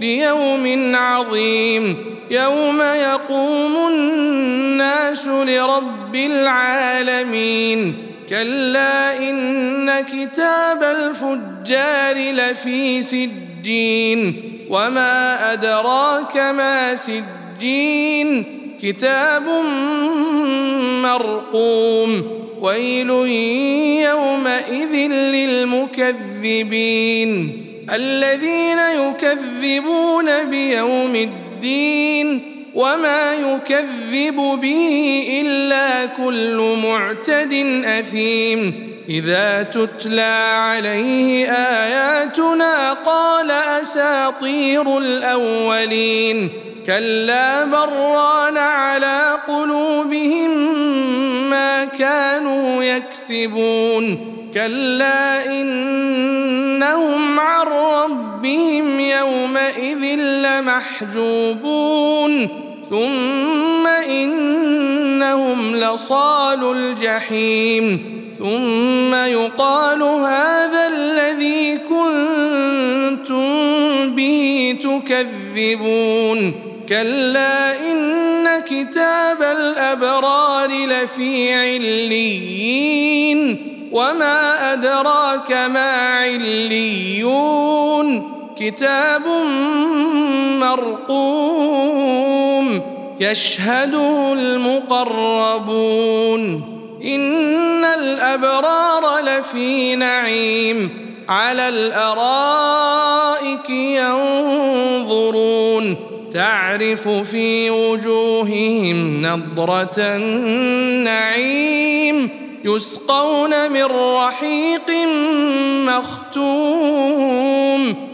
ليوم عظيم يوم يقوم الناس لرب العالمين كلا إن كتاب الفجار لفي سجين وما أدراك ما سجين كتاب مرقوم ويل يومئذ للمكذبين الذين يكذبون بيوم الدين وما يكذب به إلا كل معتد أثيم. إذا تتلى عليه آياتنا قال أساطير الأولين. كلا بران على قلوبهم ما كانوا يكسبون. كلا انهم لمحجوبون ثم إنهم لصال الجحيم. ثم يقال هذا الذي كنتم به تكذبون. كلا إن كتاب الأبرار لفي عليين. وما أدراك ما عليون. كتاب مرقوم يشهده المقربون إن الأبرار لفي نعيم على الأرائك ينظرون تعرف في وجوههم نضرة النعيم يسقون من رحيق مختوم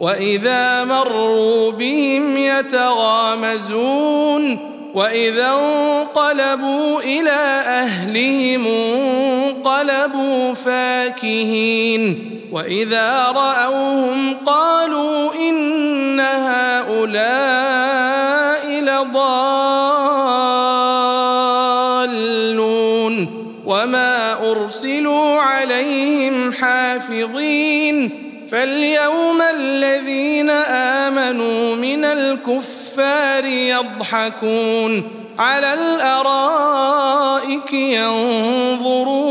وإذا مروا بهم يتغامزون وإذا انقلبوا إلى أهلهم انقلبوا فاكهين وإذا رأوهم قالوا إن هؤلاء لضالون وما أرسلوا عليهم حافظين فاليوم الذين آمنوا من الكفار يضحكون على الأرائك ينظرون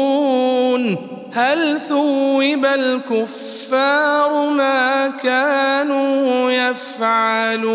هل ثوب الكفار ما كانوا يفعلون